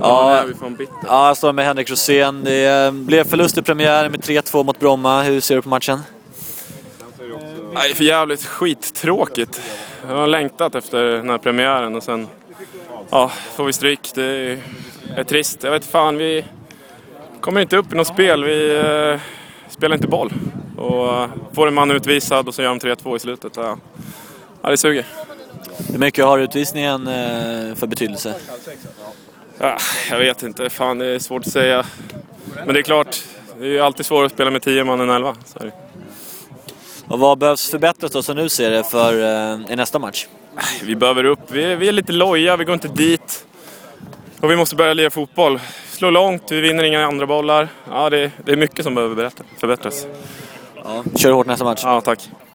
Ja, ja, står med Henrik Rosén. Det eh, blev förlust i premiären med 3-2 mot Bromma. Hur ser du på matchen? Nej, för jävligt skittråkigt. Jag har längtat efter den här premiären och sen ja, får vi stryk. Det är, är trist. Jag vet fan, vi kommer inte upp i något spel. Vi eh, spelar inte boll. Och eh, får en man utvisad och så gör de 3-2 i slutet. Ja, ja det suger. Hur mycket har utvisningen eh, för betydelse? Ja, jag vet inte, fan det är svårt att säga. Men det är klart, det är alltid svårare att spela med 10 man än 11. Så är det. Och vad behövs förbättras då som du ser det för eh, i nästa match? Vi behöver upp, vi är, vi är lite loja, vi går inte dit. Och vi måste börja lira fotboll. Slå långt, vi vinner inga andra bollar. Ja, det, det är mycket som behöver förbättras. Ja. Kör hårt nästa match. Ja, tack.